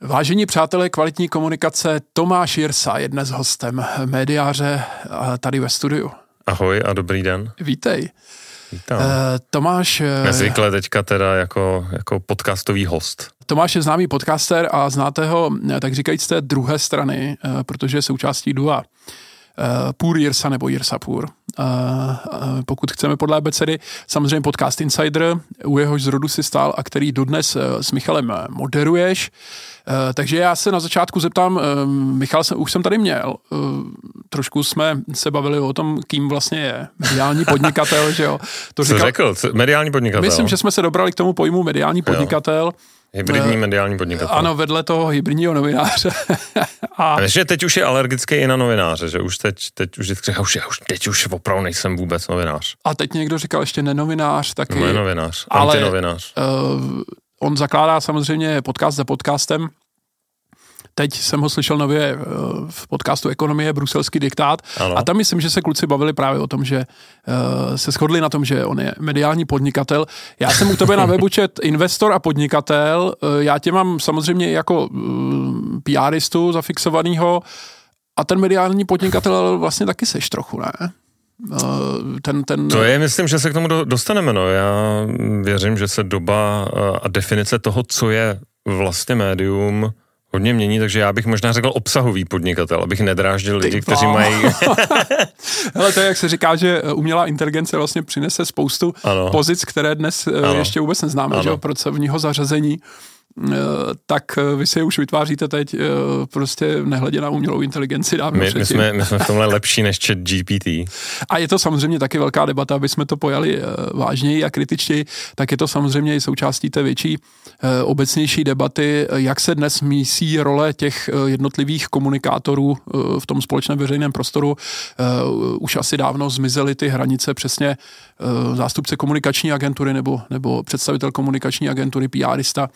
Vážení přátelé kvalitní komunikace, Tomáš Jirsa je dnes hostem médiáře tady ve studiu. Ahoj a dobrý den. Vítej. Vítám. Uh, Tomáš... Eh, Nezvykle teďka teda jako, jako podcastový host. Tomáš je známý podcaster a znáte ho, eh, tak říkajíc, z té druhé strany, protože je součástí DUA. Půr Jirsa nebo Jirsa Půr. Pokud chceme podle abecedy, samozřejmě podcast Insider, u jehož zrodu si stál a který dodnes s Michalem moderuješ. Eh, takže já se na začátku zeptám, eh, Michal, jsem, už jsem tady měl, eh, trošku jsme se bavili o tom, kým vlastně je mediální podnikatel, že jo. To Co říkal, řekl? Mediální podnikatel? Myslím, že jsme se dobrali k tomu pojmu mediální podnikatel. Jo. Hybridní mediální podnikatel. Ano, vedle toho hybridního novináře. a... a že teď už je alergický i na novináře, že už teď, teď už, já už, já už, teď už opravdu nejsem vůbec novinář. A teď někdo říkal ještě nenovinář, taky. No, novinář, ale, antinovinář. Uh, On zakládá samozřejmě podcast za podcastem. Teď jsem ho slyšel nově eh, v podcastu Ekonomie, bruselský diktát. Ano. A tam myslím, že se kluci bavili právě o tom, že uh, se shodli na tom, že on je mediální podnikatel. Já jsem u tebe na webu čet investor a podnikatel. Uh, já tě mám samozřejmě jako uh, PRistu zafixovanýho a ten mediální podnikatel vlastně taky seš trochu, ne? Eh, ten, ten... To je, myslím, že se k tomu dostaneme. No. Já věřím, že se doba eh, a definice toho, co je vlastně médium, hodně mění, takže já bych možná řekl obsahový podnikatel, abych nedráždil lidi, kteří mají... Ale to je, jak se říká, že umělá inteligence vlastně přinese spoustu ano. pozic, které dnes eh, ano. ještě vůbec neznáme, ano. že pracovního zařazení. Eh, tak eh, vy si je už vytváříte teď eh, prostě nehledě na umělou inteligenci dávno my, my, jsme, my jsme v tomhle lepší než chat GPT. A je to samozřejmě taky velká debata, aby jsme to pojali vážněji a kritičtěji, tak je to samozřejmě i součástí té větší obecnější debaty, jak se dnes mísí role těch jednotlivých komunikátorů v tom společném veřejném prostoru. Už asi dávno zmizely ty hranice přesně zástupce komunikační agentury nebo, nebo představitel komunikační agentury, PRista,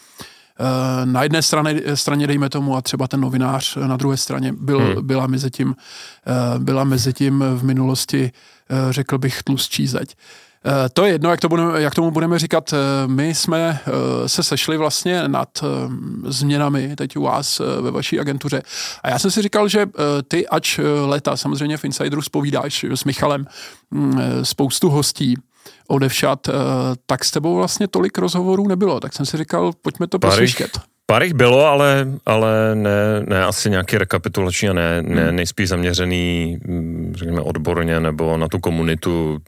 Eh, na jedné straně, straně, dejme tomu, a třeba ten novinář na druhé straně byl, hmm. byla, mezi tím, eh, byla mezi tím v minulosti, eh, řekl bych, tlustší zeď. To je jedno, jak, to budeme, jak tomu budeme říkat. My jsme se sešli vlastně nad změnami teď u vás ve vaší agentuře. A já jsem si říkal, že ty, ač leta samozřejmě v Insideru spovídáš s Michalem mm, spoustu hostí, odevšat, eh, tak s tebou vlastně tolik rozhovorů nebylo. Tak jsem si říkal, pojďme to poslyšet. Pár jich bylo, ale, ale ne, ne asi nějaký rekapitulační a ne, ne hmm. nejspíš zaměřený, mm, řekněme, odborně nebo na tu komunitu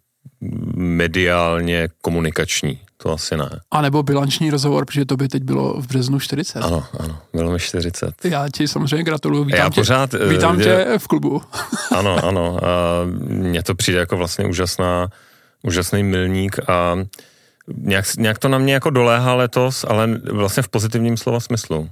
mediálně komunikační. To asi ne. A nebo bilanční rozhovor, protože to by teď bylo v březnu 40. Ano, ano, bylo mi 40. Já ti samozřejmě gratuluju, vítám, Já tě, pořád, eh, vítám je, tě v klubu. Ano, ano, a mně to přijde jako vlastně úžasná úžasný milník a nějak, nějak to na mě jako doléhá letos, ale vlastně v pozitivním slova smyslu.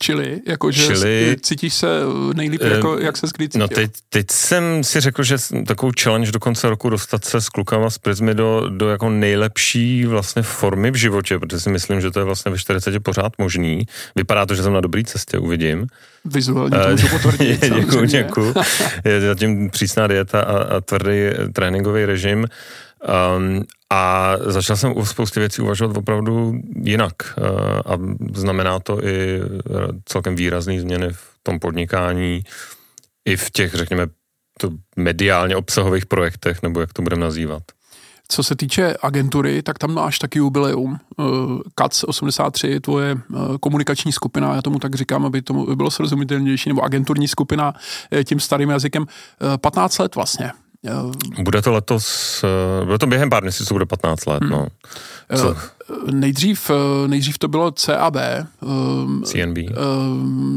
Čili, jakože Čili, cítíš se nejlíp, uh, jako, jak se kdy No teď, teď jsem si řekl, že takovou challenge do konce roku dostat se s klukama z Prizmy do, do jako nejlepší vlastně formy v životě, protože si myslím, že to je vlastně ve 40 pořád možný. Vypadá to, že jsem na dobré cestě, uvidím. Vizuálně to můžu potvrdit. děkuji, děkuji. Je zatím přísná dieta a, a tvrdý tréninkový režim. Um, a začal jsem u spousty věcí uvažovat opravdu jinak. Uh, a znamená to i celkem výrazné změny v tom podnikání, i v těch, řekněme, to mediálně obsahových projektech, nebo jak to budeme nazývat. Co se týče agentury, tak tam máš taky jubileum. Eh, 83, tvoje eh, komunikační skupina, já tomu tak říkám, aby to bylo srozumitelnější, nebo agenturní skupina tím starým jazykem, 15 let vlastně. Bude to letos, bude to během pár měsíců, bude 15 let, hmm. no. Co? Nejdřív, nejdřív to bylo CAB. CNB.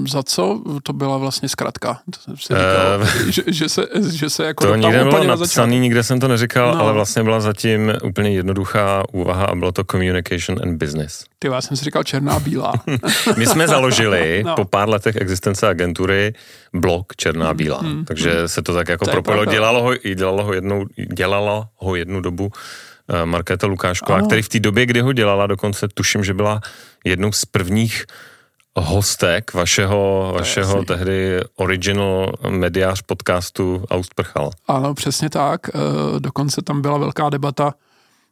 Za co? To byla vlastně zkratka. To si říkal, uh, že, že, se, že se jako To nikde nebylo napsaný, nikde jsem to neřekal, no. ale vlastně byla zatím úplně jednoduchá úvaha a bylo to Communication and Business. Ty, já jsem si říkal černá a bílá. My jsme založili no. po pár letech existence agentury blok černá a bílá, hmm. takže hmm. se to tak jako to propojilo, dělalo ho, dělalo ho jednou, dělalo ho jednu dobu Eh, Markéta Lukášková, ano. který v té době, kdy ho dělala, dokonce tuším, že byla jednou z prvních hostek vašeho, vašeho tehdy original mediář podcastu Aust Prchal. Ano, přesně tak. Eh, dokonce tam byla velká debata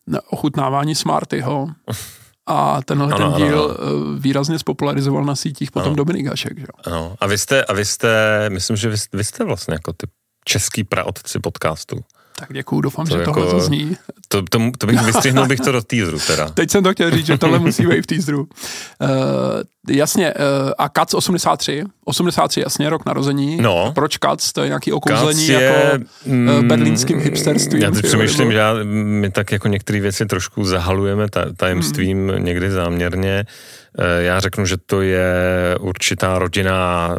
na ochutnávání Smartyho. a tenhle ano, ten díl ano, ano. výrazně spopularizoval na sítích potom ano. Dominik Hašek. Že? Ano. A vy jste, a vy jste, myslím, že vy, vy jste vlastně jako ty český praotci podcastu. Tak děkuju, doufám, to že jako, tohle to zní. To, to, to bych vystřihnul bych to do teaseru teda. Teď jsem to chtěl říct, že tohle musí být v teaseru. Uh, jasně, uh, a Kac 83, 83 jasně, rok narození. No. Proč Kac? To je nějaký okouzlení je, jako uh, berlínským hipsterstvím. Já teď přemýšlím, že já, my tak jako některé věci trošku zahalujeme tajemstvím hmm. někdy záměrně. Já řeknu, že to je určitá rodina,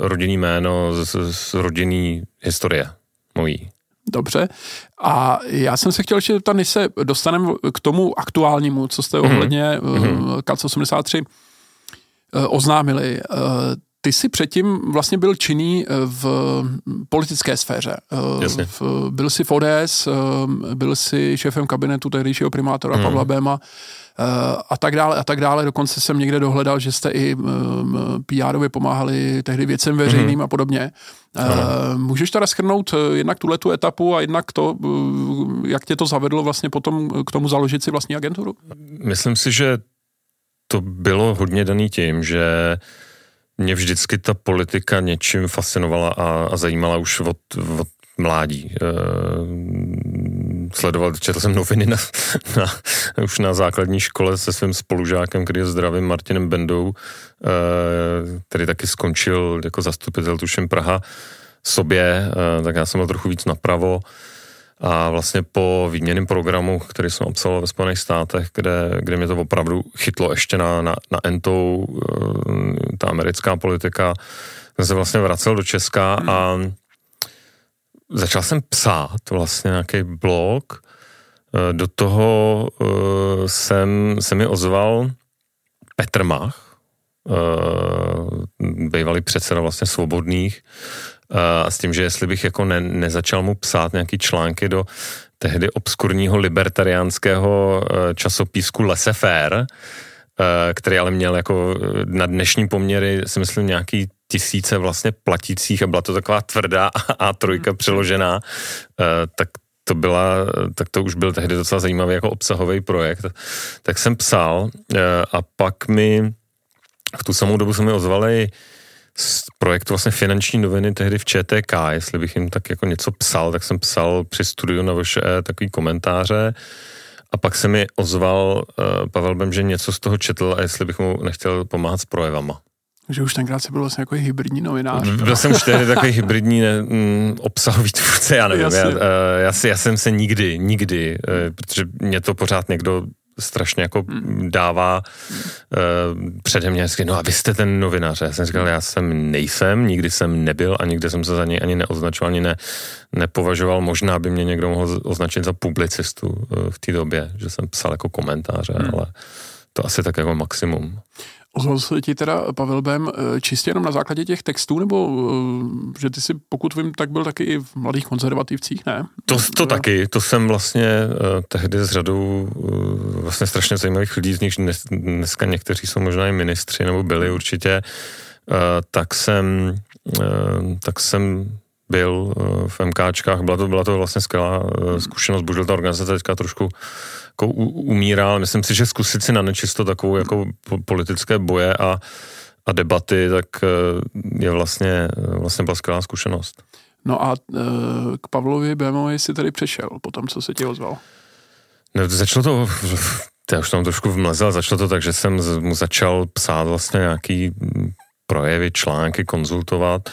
rodinný jméno z, z rodinný historie mojí. Dobře. A já jsem se chtěl ještě zeptat, než se dostaneme k tomu aktuálnímu, co jste mm-hmm. ohledně mm-hmm. KAC 83 oznámili. Eh, ty jsi předtím vlastně byl činný eh, v politické sféře. Jasně. Byl jsi v ODS, byl jsi šéfem kabinetu tehdejšího primátora mm. Pavla Béma a tak dále a tak dále. Dokonce jsem někde dohledal, že jste i PR-ově pomáhali tehdy věcem veřejným mm. a podobně. Ano. Můžeš teda schrnout eh, jednak tuhle tu etapu a jednak to, eh, jak tě to zavedlo vlastně potom k tomu založit si vlastní agenturu? Myslím si, že to bylo hodně daný tím, že mě vždycky ta politika něčím fascinovala a, a zajímala už od, od mládí. E, sledoval, četl jsem noviny na, na, už na základní škole se svým spolužákem, který je zdravým Martinem Bendou, e, který taky skončil jako zastupitel tuším Praha sobě, e, tak já jsem byl trochu víc napravo a vlastně po výměném programu, který jsem absolvoval ve Spojených státech, kde, kde mě to opravdu chytlo ještě na, na, na entou, ta americká politika, jsem se vlastně vracel do Česka a začal jsem psát vlastně nějaký blog, eh, do toho uh, jsem, se mi ozval Petr Mach, bývalý předseda vlastně svobodných, a s tím, že jestli bych jako ne, nezačal mu psát nějaký články do tehdy obskurního libertariánského časopisku Laissez-faire, který ale měl jako na dnešní poměry, si myslím, nějaký tisíce vlastně platících a byla to taková tvrdá a trojka přeložená, eh, tak to byla, tak to už byl tehdy docela zajímavý jako obsahový projekt. Tak jsem psal eh, a pak mi v tu samou dobu se mi ozvali z projektu vlastně finanční noviny tehdy v ČTK, jestli bych jim tak jako něco psal, tak jsem psal při studiu na VŠE takový komentáře a pak se mi ozval uh, Pavel Bem, že něco z toho četl a jestli bych mu nechtěl pomáhat s projevama. Že už tenkrát se byl vlastně jako hybridní novinář. Byl jsem už tehdy takový hybridní ne, mm, obsahový tvůrce, já nevím. Já, eh, já, si, já jsem se nikdy, nikdy, eh, protože mě to pořád někdo strašně jako hmm. dává uh, přede mě no a vy jste ten novinář. Já jsem říkal, já jsem nejsem, nikdy jsem nebyl a nikdy jsem se za něj ani neoznačoval, ani ne, nepovažoval. Možná by mě někdo mohl označit za publicistu uh, v té době, že jsem psal jako komentáře, hmm. ale to asi tak jako maximum. Ozval se ti teda Pavel Bem eh, čistě jenom na základě těch textů, nebo eh, že ty si, pokud vím, tak byl taky i v Mladých konzervativcích, ne? To, to taky, to jsem vlastně uh, tehdy s řadou vlastně strašně zajímavých lidí, z nich dnes, dneska někteří jsou možná i ministři, nebo byli určitě, tak jsem, tak jsem byl v MKčkách, byla to, byla to vlastně skvělá zkušenost, bohužel ta organizace teďka trošku jako umírá, myslím si, že zkusit si na nečisto takovou jako politické boje a, a debaty, tak eh, je vlastně, vlastně byla skvělá zkušenost. No a eh, k Pavlovi Bémovi si tady přešel po tom, co se ti ozval? Ne, začalo to, já už tam trošku vmlezel, začalo to tak, že jsem mu začal psát vlastně nějaký projevy, články, konzultovat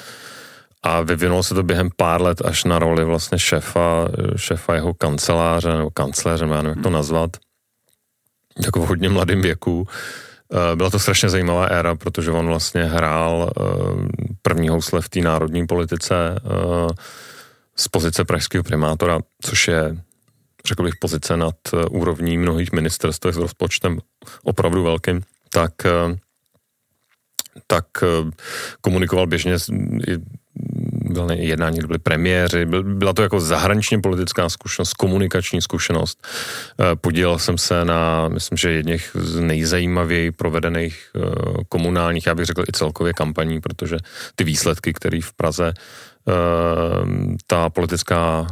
a vyvinulo se to během pár let až na roli vlastně šéfa, šéfa jeho kanceláře nebo kancléře, já nevím, jak to hmm. nazvat, jako v hodně mladém věku. Eh, byla to strašně zajímavá éra, protože on vlastně hrál eh, první housle v té národní politice eh, z pozice pražského primátora, což je, řekl bych, pozice nad úrovní mnohých ministerstv s rozpočtem opravdu velkým, tak tak komunikoval běžně byl jednání, byli premiéři, byla to jako zahraničně politická zkušenost, komunikační zkušenost. Eh, podílel jsem se na, myslím, že jedných z nejzajímavěji provedených eh, komunálních, já bych řekl i celkově kampaní, protože ty výsledky, které v Praze ta politická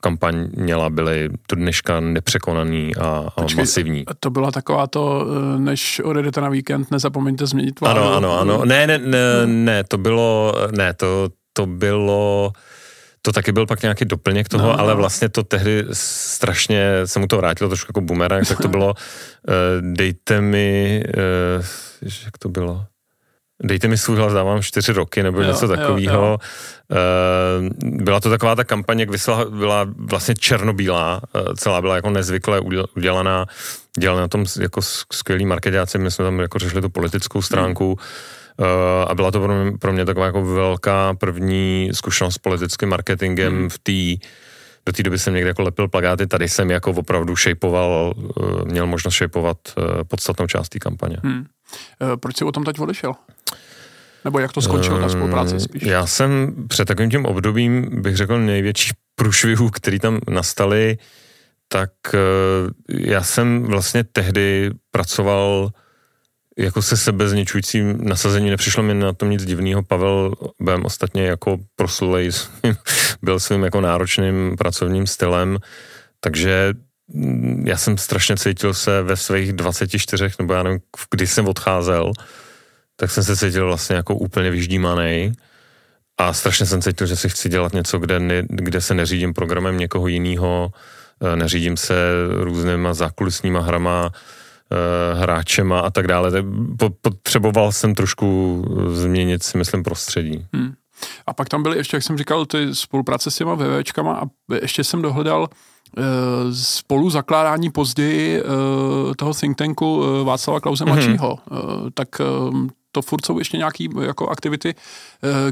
kampaň měla byly do dneška nepřekonaný a, a Počkej, masivní. To byla taková to, než odjedete na víkend, nezapomeňte změnit vládu. Ano, ano, ano. Ne, ne, ne, ne to bylo, ne, to, to bylo to taky byl pak nějaký doplněk toho, no, no. ale vlastně to tehdy strašně se mu to vrátilo trošku jako bumerang, tak to bylo uh, dejte mi, uh, jak to bylo? Dejte mi svůj hlas, dávám čtyři roky, nebo jo, něco takového. Uh, byla to taková ta kampaně, jak vysla, byla vlastně černobílá, celá byla jako nezvykle udělaná, dělali na tom jako skvělý marketáci, my jsme tam jako řešili tu politickou stránku, hmm Eh, a byla to pro mě, pro mě taková jako velká první zkušenost s politickým marketingem hmm. v té do té doby jsem někde jako lepil plagáty, tady jsem jako opravdu šejpoval, eh, měl možnost šejpovat eh, podstatnou část té kampaně. Hmm. Proč jsi o tom teď odešel? Nebo jak to skončilo, ta spolupráce spíš? Já jsem před takovým tím obdobím, bych řekl, největší průšvihů, který tam nastaly, tak já jsem vlastně tehdy pracoval jako se sebezničujícím nasazení nepřišlo mi na tom nic divného. Pavel Bem ostatně jako proslulej byl svým jako náročným pracovním stylem, takže mm, já jsem strašně cítil se ve svých 24, nebo já nevím, kdy jsem odcházel, tak jsem se cítil vlastně jako úplně vyždímaný a strašně jsem cítil, že si chci dělat něco, kde, ne, kde se neřídím programem někoho jiného, eh, neřídím se různýma zákulisníma hrama, hráčema a tak dále. Potřeboval jsem trošku změnit si myslím prostředí. Hmm. A pak tam byly ještě, jak jsem říkal, ty spolupráce s těma VVčkama a ještě jsem dohledal e, spolu zakládání později e, toho think tanku e, Václava Klauze mhm. mladšího. Mm-hmm. E, tak e, to furt jsou ještě nějaké jako aktivity, e,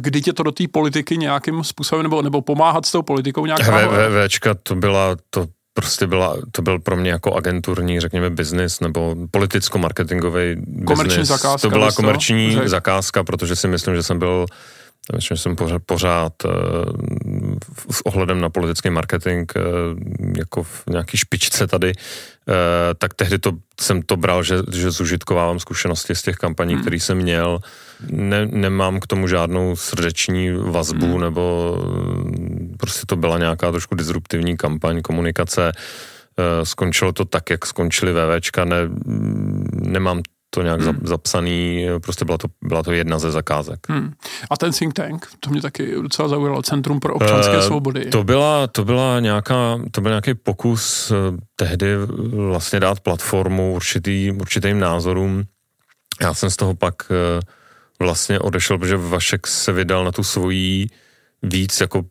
kdy tě to do té politiky nějakým způsobem, nebo, nebo pomáhat s tou politikou nějak. VVčka to byla, to prostě byla, to byl pro mě jako agenturní, řekněme, biznis nebo politicko-marketingový Komerční zakázka. To byla komerční to? zakázka, protože si myslím, že jsem byl Myslím, že jsem pořád, pořád uh, s ohledem na politický marketing uh, jako v nějaký špičce tady, uh, tak tehdy to, jsem to bral, že, že zužitkovávám zkušenosti z těch kampaní, hmm. které jsem měl. Ne, nemám k tomu žádnou srdeční vazbu, hmm. nebo prostě to byla nějaká trošku disruptivní kampaň komunikace. Skončilo to tak, jak skončili VVčka, ne, nemám to nějak hmm. zapsaný, prostě byla to, byla to jedna ze zakázek. Hmm. A ten think tank, to mě taky docela zaujalo, Centrum pro občanské uh, svobody. To byla, to byla nějaká, to byl nějaký pokus uh, tehdy vlastně dát platformu určitý, určitým názorům. Já jsem z toho pak vlastně odešel, protože Vašek se vydal na tu svoji víc jako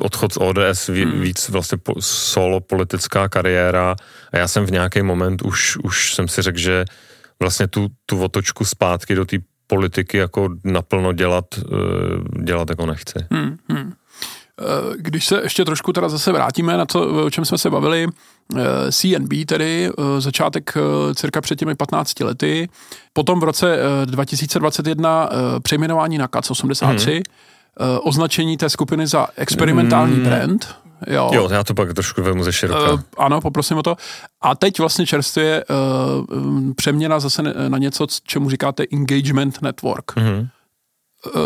odchod z ODS, hmm. víc vlastně solo politická kariéra a já jsem v nějaký moment už, už jsem si řekl, že vlastně tu, tu otočku zpátky do té politiky jako naplno dělat, eh, dělat jako nechci. Hmm, hmm. Eh, když se ještě trošku teda zase vrátíme na to, o čem jsme se bavili, eh, CNB tedy, začátek cirka před těmi 15 lety, potom v roce 2021 přejmenování na CAC 83, hmm. Označení té skupiny za experimentální hmm. brand, Jo. jo, já to pak trošku vemu ze široka. Uh, ano, poprosím o to. A teď vlastně čerstvě uh, přeměna zase na něco, čemu říkáte engagement network. Mm-hmm.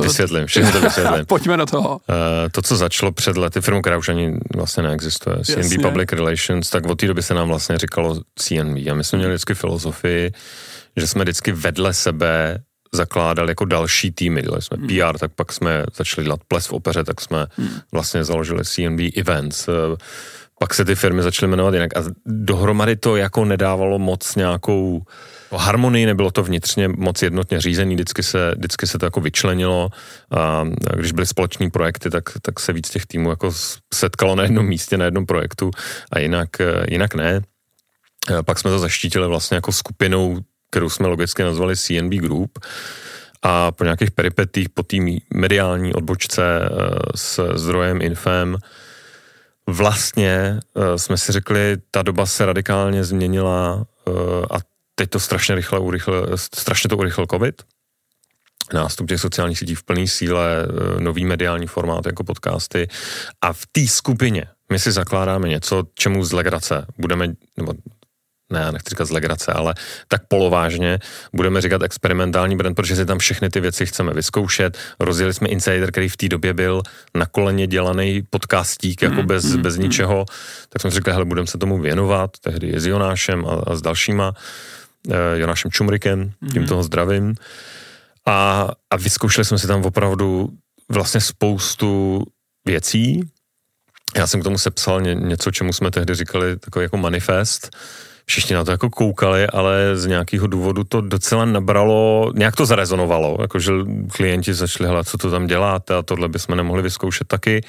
Vysvětlím, všechno to vysvětlím. Pojďme na toho. Uh, to, co začalo před lety, firmu, která už ani vlastně neexistuje, CNB Jasně. Public Relations, tak od té doby se nám vlastně říkalo CNB. A my jsme měli vždycky filozofii, že jsme vždycky vedle sebe zakládali jako další týmy. Dělali jsme hmm. PR, tak pak jsme začali dělat ples v opeře, tak jsme hmm. vlastně založili CNB Events. Eh, pak se ty firmy začaly jmenovat jinak a dohromady to jako nedávalo moc nějakou harmonii, nebylo to vnitřně moc jednotně řízený, vždycky se, vždycky se to jako vyčlenilo a když byly společní projekty, tak, tak se víc těch týmů jako setkalo na jednom místě, na jednom projektu a jinak, eh, jinak ne. Eh, pak jsme to zaštítili vlastně jako skupinou kterou jsme logicky nazvali CNB Group a po nějakých peripetích, po té mediální odbočce eh, s zdrojem Infem, vlastně eh, jsme si řekli, ta doba se radikálně změnila eh, a teď to strašně rychle urychl, strašně to urychl covid. Nástup těch sociálních sítí v plné síle, nový mediální formát jako podcasty a v té skupině my si zakládáme něco, čemu z legrace budeme, nebo ne, nechci říkat z legrace, ale tak polovážně budeme říkat experimentální brand, protože si tam všechny ty věci chceme vyzkoušet. Rozjeli jsme Insider, který v té době byl na koleně dělaný podcastík, jako mm, bez, mm, bez mm. ničeho, tak jsme si řekli, hele, budeme se tomu věnovat, tehdy s Jonášem a, a s dalšíma, uh, Jonášem Čumrikem, tím mm. toho zdravím. A, a vyzkoušeli jsme si tam opravdu vlastně spoustu věcí. Já jsem k tomu sepsal ně, něco, čemu jsme tehdy říkali takový jako manifest. Všichni na to jako koukali, ale z nějakého důvodu to docela nabralo, nějak to zarezonovalo, jakože klienti začali hledat, co to tam děláte? A tohle bychom nemohli vyzkoušet taky.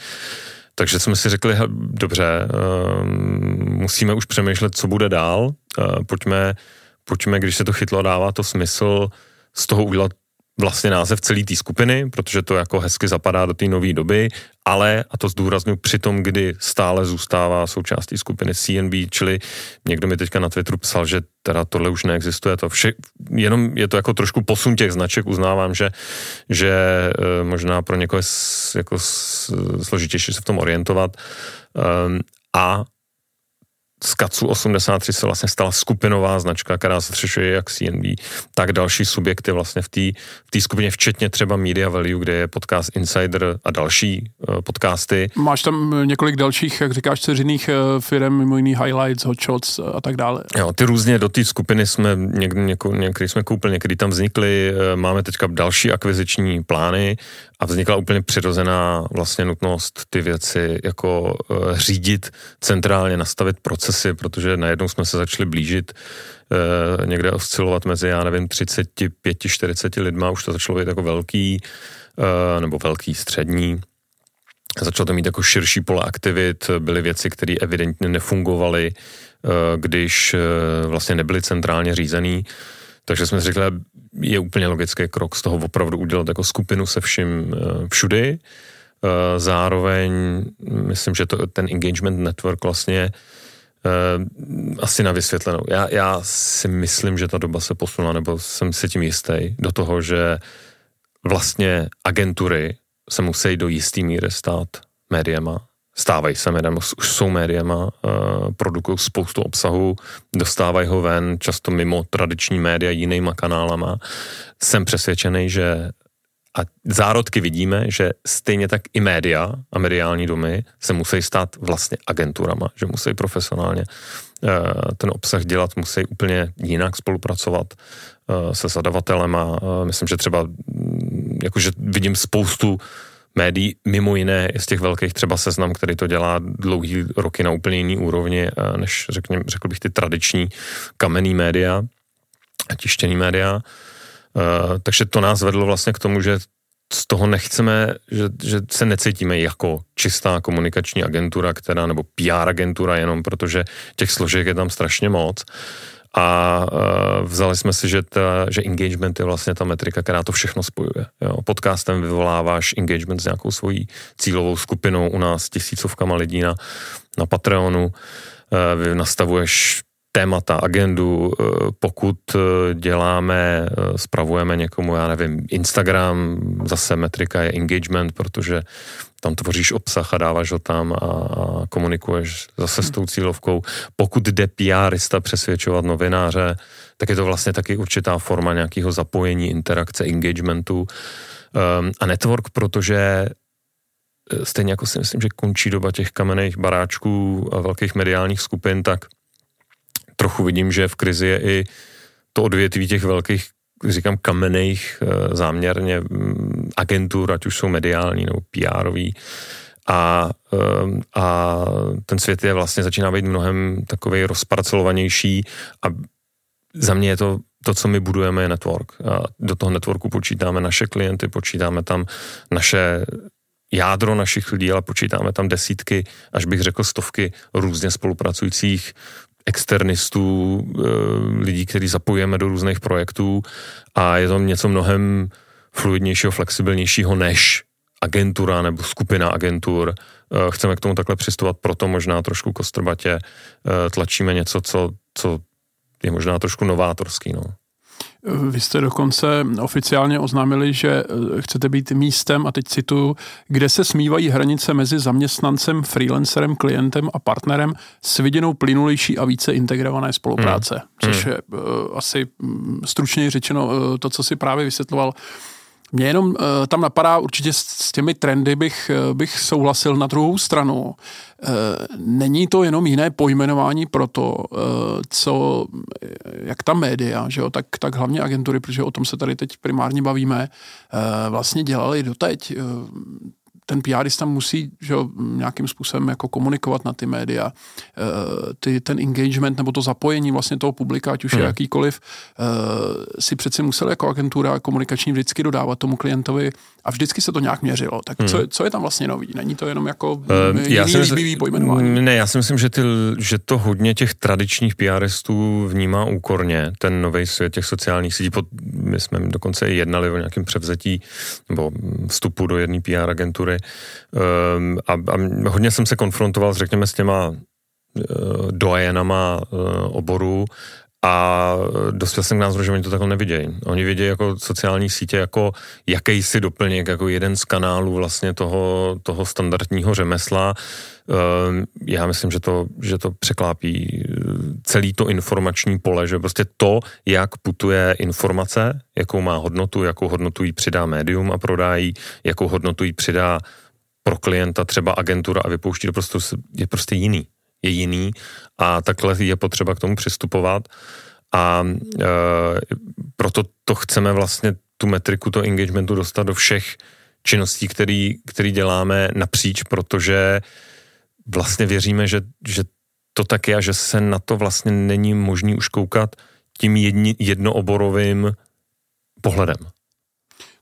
Takže jsme si řekli, dobře, um, musíme už přemýšlet, co bude dál, uh, pojďme, pojďme, když se to chytlo, dává to smysl, z toho udělat vlastně název celé té skupiny, protože to jako hezky zapadá do té nové doby, ale, a to zdůraznuju při tom, kdy stále zůstává součástí skupiny CNB, čili někdo mi teďka na Twitteru psal, že teda tohle už neexistuje, to vše, jenom je to jako trošku posun těch značek, uznávám, že, že e, možná pro někoho je s, jako s, složitější se v tom orientovat, um, a z Katsu 83 se vlastně stala skupinová značka, která zastřešuje jak CNB, tak další subjekty vlastně v té v tý skupině, včetně třeba Media Value, kde je podcast Insider a další uh, podcasty. Máš tam několik dalších, jak říkáš, ceřiných uh, firm, mimo jiný Highlights, Hot Shots a tak dále. Jo, ty různě do té skupiny jsme někdy, něko, někdy jsme koupili, někdy tam vznikly, uh, máme teďka další akviziční plány a vznikla úplně přirozená vlastně nutnost ty věci jako řídit, centrálně nastavit procesy, protože najednou jsme se začali blížit uh, někde oscilovat mezi, já nevím, 35-40 lidma, už to začalo být jako velký, uh, nebo velký, střední, Začalo to mít jako širší pole aktivit, byly věci, které evidentně nefungovaly, když vlastně nebyly centrálně řízený. Takže jsme si řekli, je úplně logický krok z toho opravdu udělat jako skupinu se vším eh, všudy. Eh, zároveň myslím, že to, ten engagement network vlastně asi na vysvětlenou. Já, já si myslím, že ta doba se posunula, nebo jsem si tím jistý, do toho, že vlastně agentury se musí do jistý míry stát médiama stávají se médiama, už jsou médiama, uh, produkují spoustu obsahu, dostávají ho ven, často mimo tradiční média, jinýma kanálama. Jsem přesvědčený, že a zárodky vidíme, že stejně tak i média a mediální domy se musí stát vlastně agenturama, že musí profesionálně uh, ten obsah dělat, musí úplně jinak spolupracovat uh, se zadavatelem a uh, myslím, že třeba mm, jakože vidím spoustu médií, mimo jiné z těch velkých třeba seznam, který to dělá dlouhý roky na úplně jiný úrovni, eh, než řekněme, řekl bych ty tradiční kamenný média a tištěný média. Uh, takže to nás vedlo vlastně k tomu, že z toho nechceme, že, že se necítíme jako čistá komunikační agentura, která, nebo PR agentura jenom, protože těch složek je tam strašně moc a uh, vzali jsme si, že, ta, že engagement je vlastně ta metrika, která to všechno spojuje. Jo. Podcastem vyvoláváš engagement s nějakou svojí cílovou skupinou u nás tisícovkama lidí na, na Patreonu, uh, nastavuješ témata, agendu, eh, pokud děláme, spravujeme někomu, já nevím, Instagram, zase metrika je engagement, protože tam tvoříš obsah a dáváš ho tam a, komunikuješ zase s tou cílovkou. Pokud jde PRista přesvědčovat novináře, tak je to vlastně taky určitá forma nějakého zapojení, interakce, engagementu um, a network, protože eh, stejně jako si myslím, že končí doba těch kamenných baráčků a velkých mediálních skupin, tak trochu vidím, že v krizi je i to odvětví těch velkých říkám, kamenných eh, záměrně mm, agentur, ať už jsou mediální nebo PRový. A, eh, a ten svět je vlastně začíná být mnohem takový rozparcelovanější a za mě je to to, co my budujeme, je network. A do toho networku počítáme naše klienty, počítáme tam naše jádro našich lidí, ale počítáme tam desítky, až bych řekl stovky různě spolupracujících externistů, eh, lidí, kteří zapojujeme do různých projektů a je to něco mnohem fluidnějšího, flexibilnějšího než agentura nebo skupina agentur. Eh, chceme k tomu takhle přistupovat, proto možná trošku kostrbatě eh, tlačíme něco, co, co je možná trošku novátorský. No. Vy jste dokonce oficiálně oznámili, že eh, chcete být místem, a teď cituju, kde se smívají hranice mezi zaměstnancem, freelancerem, klientem a partnerem s viděnou plynulejší a více integrované spolupráce. Hmm. Což hmm. je uh, asi mm, stručně řečeno uh, to, co si právě vysvětloval mě jenom uh, tam napadá, určitě s, s těmi trendy bych, uh, bych souhlasil na druhou stranu. Uh, není to jenom jiné pojmenování pro to, uh, co, jak ta média, že jo, tak, tak hlavně agentury, protože o tom se tady teď primárně bavíme, uh, vlastně dělali doteď. Uh, ten PRista musí že, nějakým způsobem jako komunikovat na ty média. Eh, ty, ten engagement nebo to zapojení vlastně toho publika, ať už hmm. je jakýkoliv, eh, si přeci musel jako agentura komunikační vždycky dodávat tomu klientovi a vždycky se to nějak měřilo. Tak hmm. co, co je tam vlastně nový? Není to jenom jako uh, jiný já líbivý pojmenování? Ne, já si myslím, že, ty, že to hodně těch tradičních PRistů vnímá úkorně, ten nový svět těch sociálních sítí. My jsme dokonce i jednali o nějakém převzetí nebo vstupu do jedné PR agentury um, a, a hodně jsem se konfrontoval, řekněme, s těma uh, dojenama uh, oboru a dospěl jsem k názoru, že oni to takhle nevidějí. Oni vidějí jako sociální sítě jako jakýsi doplněk, jako jeden z kanálů vlastně toho, toho standardního řemesla. Ehm, já myslím, že to, že to překlápí eh, celý to informační pole, že prostě to, jak putuje informace, jakou má hodnotu, jakou hodnotu jí přidá médium a prodá jí, jakou hodnotu jí přidá pro klienta třeba agentura a vypouští do prostoru, je prostě jiný je jiný a takhle je potřeba k tomu přistupovat a e, proto to chceme vlastně tu metriku, to engagementu dostat do všech činností, který, který děláme napříč, protože vlastně věříme, že, že to tak je a že se na to vlastně není možný už koukat tím jedni, jednooborovým pohledem.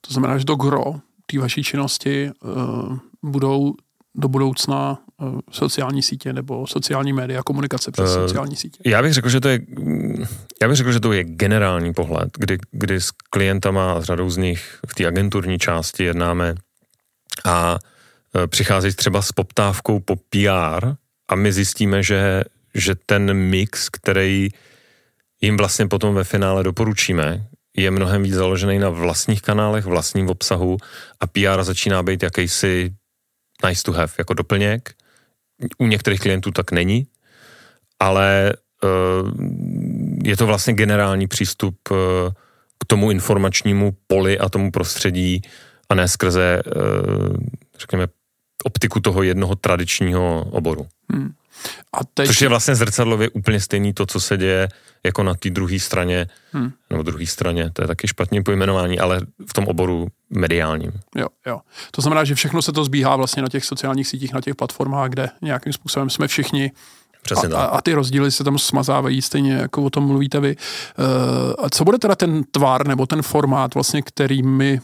To znamená, že to gro té vaší činnosti uh, budou do budoucna sociální sítě nebo sociální média, komunikace přes uh, sociální sítě? Já bych řekl, že to je, já bych řekl, že to je generální pohled, kdy, kdy s klientama a s řadou z nich v té agenturní části jednáme a uh, přichází třeba s poptávkou po PR a my zjistíme, že, že ten mix, který jim vlastně potom ve finále doporučíme, je mnohem víc založený na vlastních kanálech, vlastním obsahu a PR začíná být jakýsi nice to have jako doplněk. U některých klientů tak není, ale uh, je to vlastně generální přístup uh, k tomu informačnímu poli a tomu prostředí a ne skrze, uh, řekněme, optiku toho jednoho tradičního oboru. Hmm. A teď... Což je vlastně zrcadlově úplně stejný to, co se děje jako na té druhé straně, hmm. nebo druhé straně, to je taky špatně pojmenování, ale v tom oboru mediálním. Jo, jo. To znamená, že všechno se to zbíhá vlastně na těch sociálních sítích, na těch platformách, kde nějakým způsobem jsme všichni Přesně a, a, a ty rozdíly se tam smazávají stejně, jako o tom mluvíte vy. Uh, a co bude teda ten tvar nebo ten formát, vlastně, který my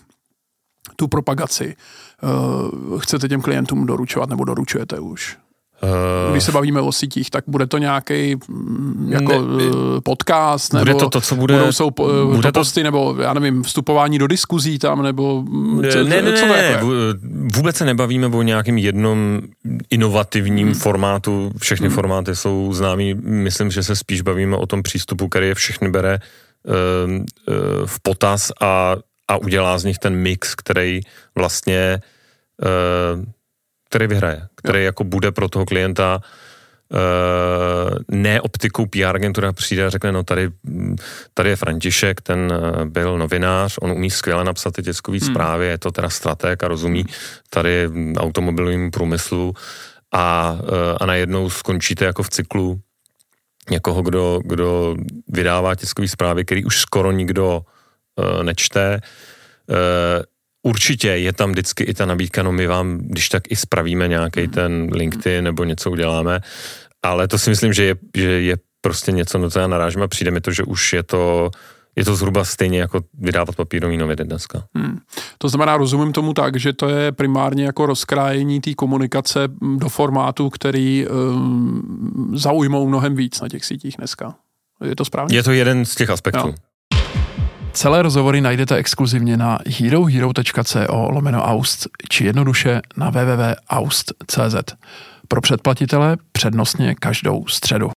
tu propagaci uh, chcete těm klientům doručovat nebo doručujete už? Uh, Když se bavíme o sítích, tak bude to nějaký mm, jako ne, eh, podcast, nebo bude to, to co bude, budou jsou eh, bude to posty, nebo já nevím, vstupování do diskuzí tam, nebo mm, co, ne, ne, co to ne, jako vůbec se nebavíme o nějakém jednom inovativním hmm. formátu, všechny hmm. formáty jsou známí, myslím, že se spíš bavíme o tom přístupu, který je všechny bere v potaz a, a udělá z nich ten mix, který vlastně uh, který vyhraje, který jako bude pro toho klienta Uh, ne optikou PR agentura přijde a řekne, no tady, tady je František, ten uh, byl novinář, on umí skvěle napsat ty tiskové hmm. zprávy, je to teda strateg a rozumí tady automobilovým průmyslu a, uh, a najednou skončíte jako v cyklu někoho, kdo, kdo vydává tiskové zprávy, který už skoro nikdo nečte. Uh, Určitě je tam vždycky i ta nabídka, no my vám, když tak i spravíme nějaký mhm. ten LinkedIn nebo něco uděláme, ale to si myslím, že je, že je prostě něco, na co já narážím a přijde mi to, že už je to, je to zhruba stejně jako vydávat papírový noviny dneska. Hmm. To znamená, rozumím tomu tak, že to je primárně jako rozkrájení té komunikace do formátu, který um, zaujmou mnohem víc na těch sítích dneska. Je to správně? Je to jeden z těch aspektů. Jo. Celé rozhovory najdete exkluzivně na herohero.co lomeno aust či jednoduše na www.aust.cz. Pro předplatitele přednostně každou středu.